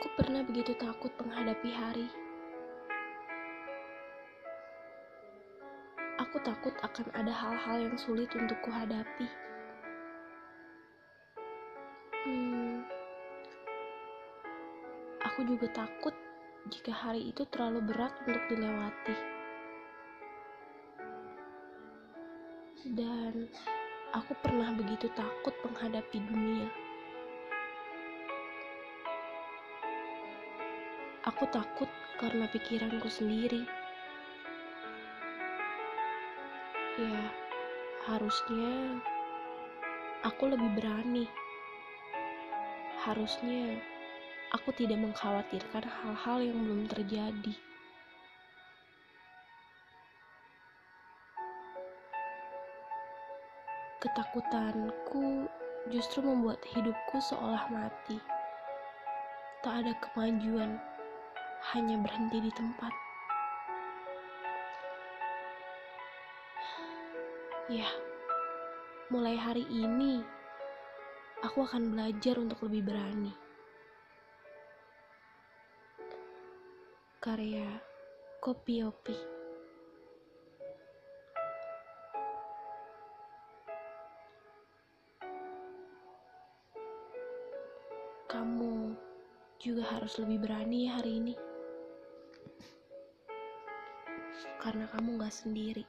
Aku pernah begitu takut menghadapi hari. Aku takut akan ada hal-hal yang sulit untuk kuhadapi. Hmm, aku juga takut jika hari itu terlalu berat untuk dilewati. Dan aku pernah begitu takut menghadapi dunia. Aku takut karena pikiranku sendiri. Ya, harusnya aku lebih berani. Harusnya aku tidak mengkhawatirkan hal-hal yang belum terjadi. Ketakutanku justru membuat hidupku seolah mati. Tak ada kemajuan, hanya berhenti di tempat. Ya, mulai hari ini aku akan belajar untuk lebih berani. Karya Kopi Opi Kamu juga harus lebih berani hari ini. Karena kamu gak sendiri.